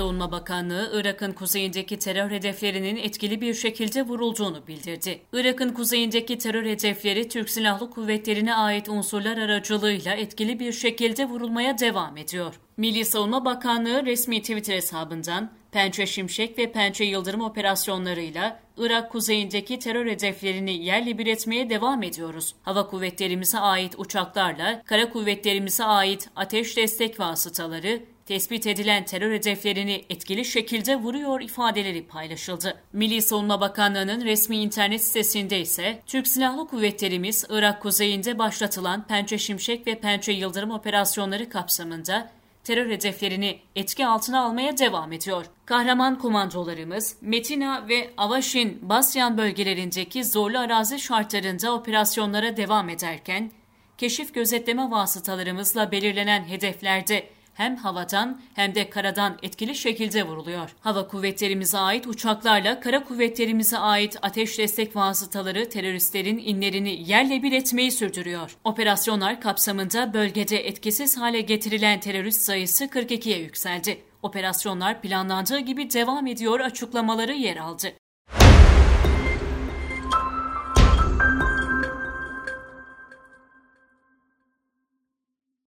Savunma Bakanlığı, Irak'ın kuzeyindeki terör hedeflerinin etkili bir şekilde vurulduğunu bildirdi. Irak'ın kuzeyindeki terör hedefleri Türk Silahlı Kuvvetleri'ne ait unsurlar aracılığıyla etkili bir şekilde vurulmaya devam ediyor. Milli Savunma Bakanlığı resmi Twitter hesabından Pençe Şimşek ve Pençe Yıldırım operasyonlarıyla Irak kuzeyindeki terör hedeflerini yerle bir etmeye devam ediyoruz. Hava kuvvetlerimize ait uçaklarla kara kuvvetlerimize ait ateş destek vasıtaları tespit edilen terör hedeflerini etkili şekilde vuruyor ifadeleri paylaşıldı. Milli Savunma Bakanlığı'nın resmi internet sitesinde ise Türk Silahlı Kuvvetlerimiz Irak kuzeyinde başlatılan Pençe Şimşek ve Pençe Yıldırım operasyonları kapsamında terör hedeflerini etki altına almaya devam ediyor. Kahraman komandolarımız Metina ve Avaşin Basyan bölgelerindeki zorlu arazi şartlarında operasyonlara devam ederken, keşif gözetleme vasıtalarımızla belirlenen hedeflerde hem havadan hem de karadan etkili şekilde vuruluyor. Hava kuvvetlerimize ait uçaklarla kara kuvvetlerimize ait ateş destek vasıtaları teröristlerin inlerini yerle bir etmeyi sürdürüyor. Operasyonlar kapsamında bölgede etkisiz hale getirilen terörist sayısı 42'ye yükseldi. Operasyonlar planlandığı gibi devam ediyor açıklamaları yer aldı.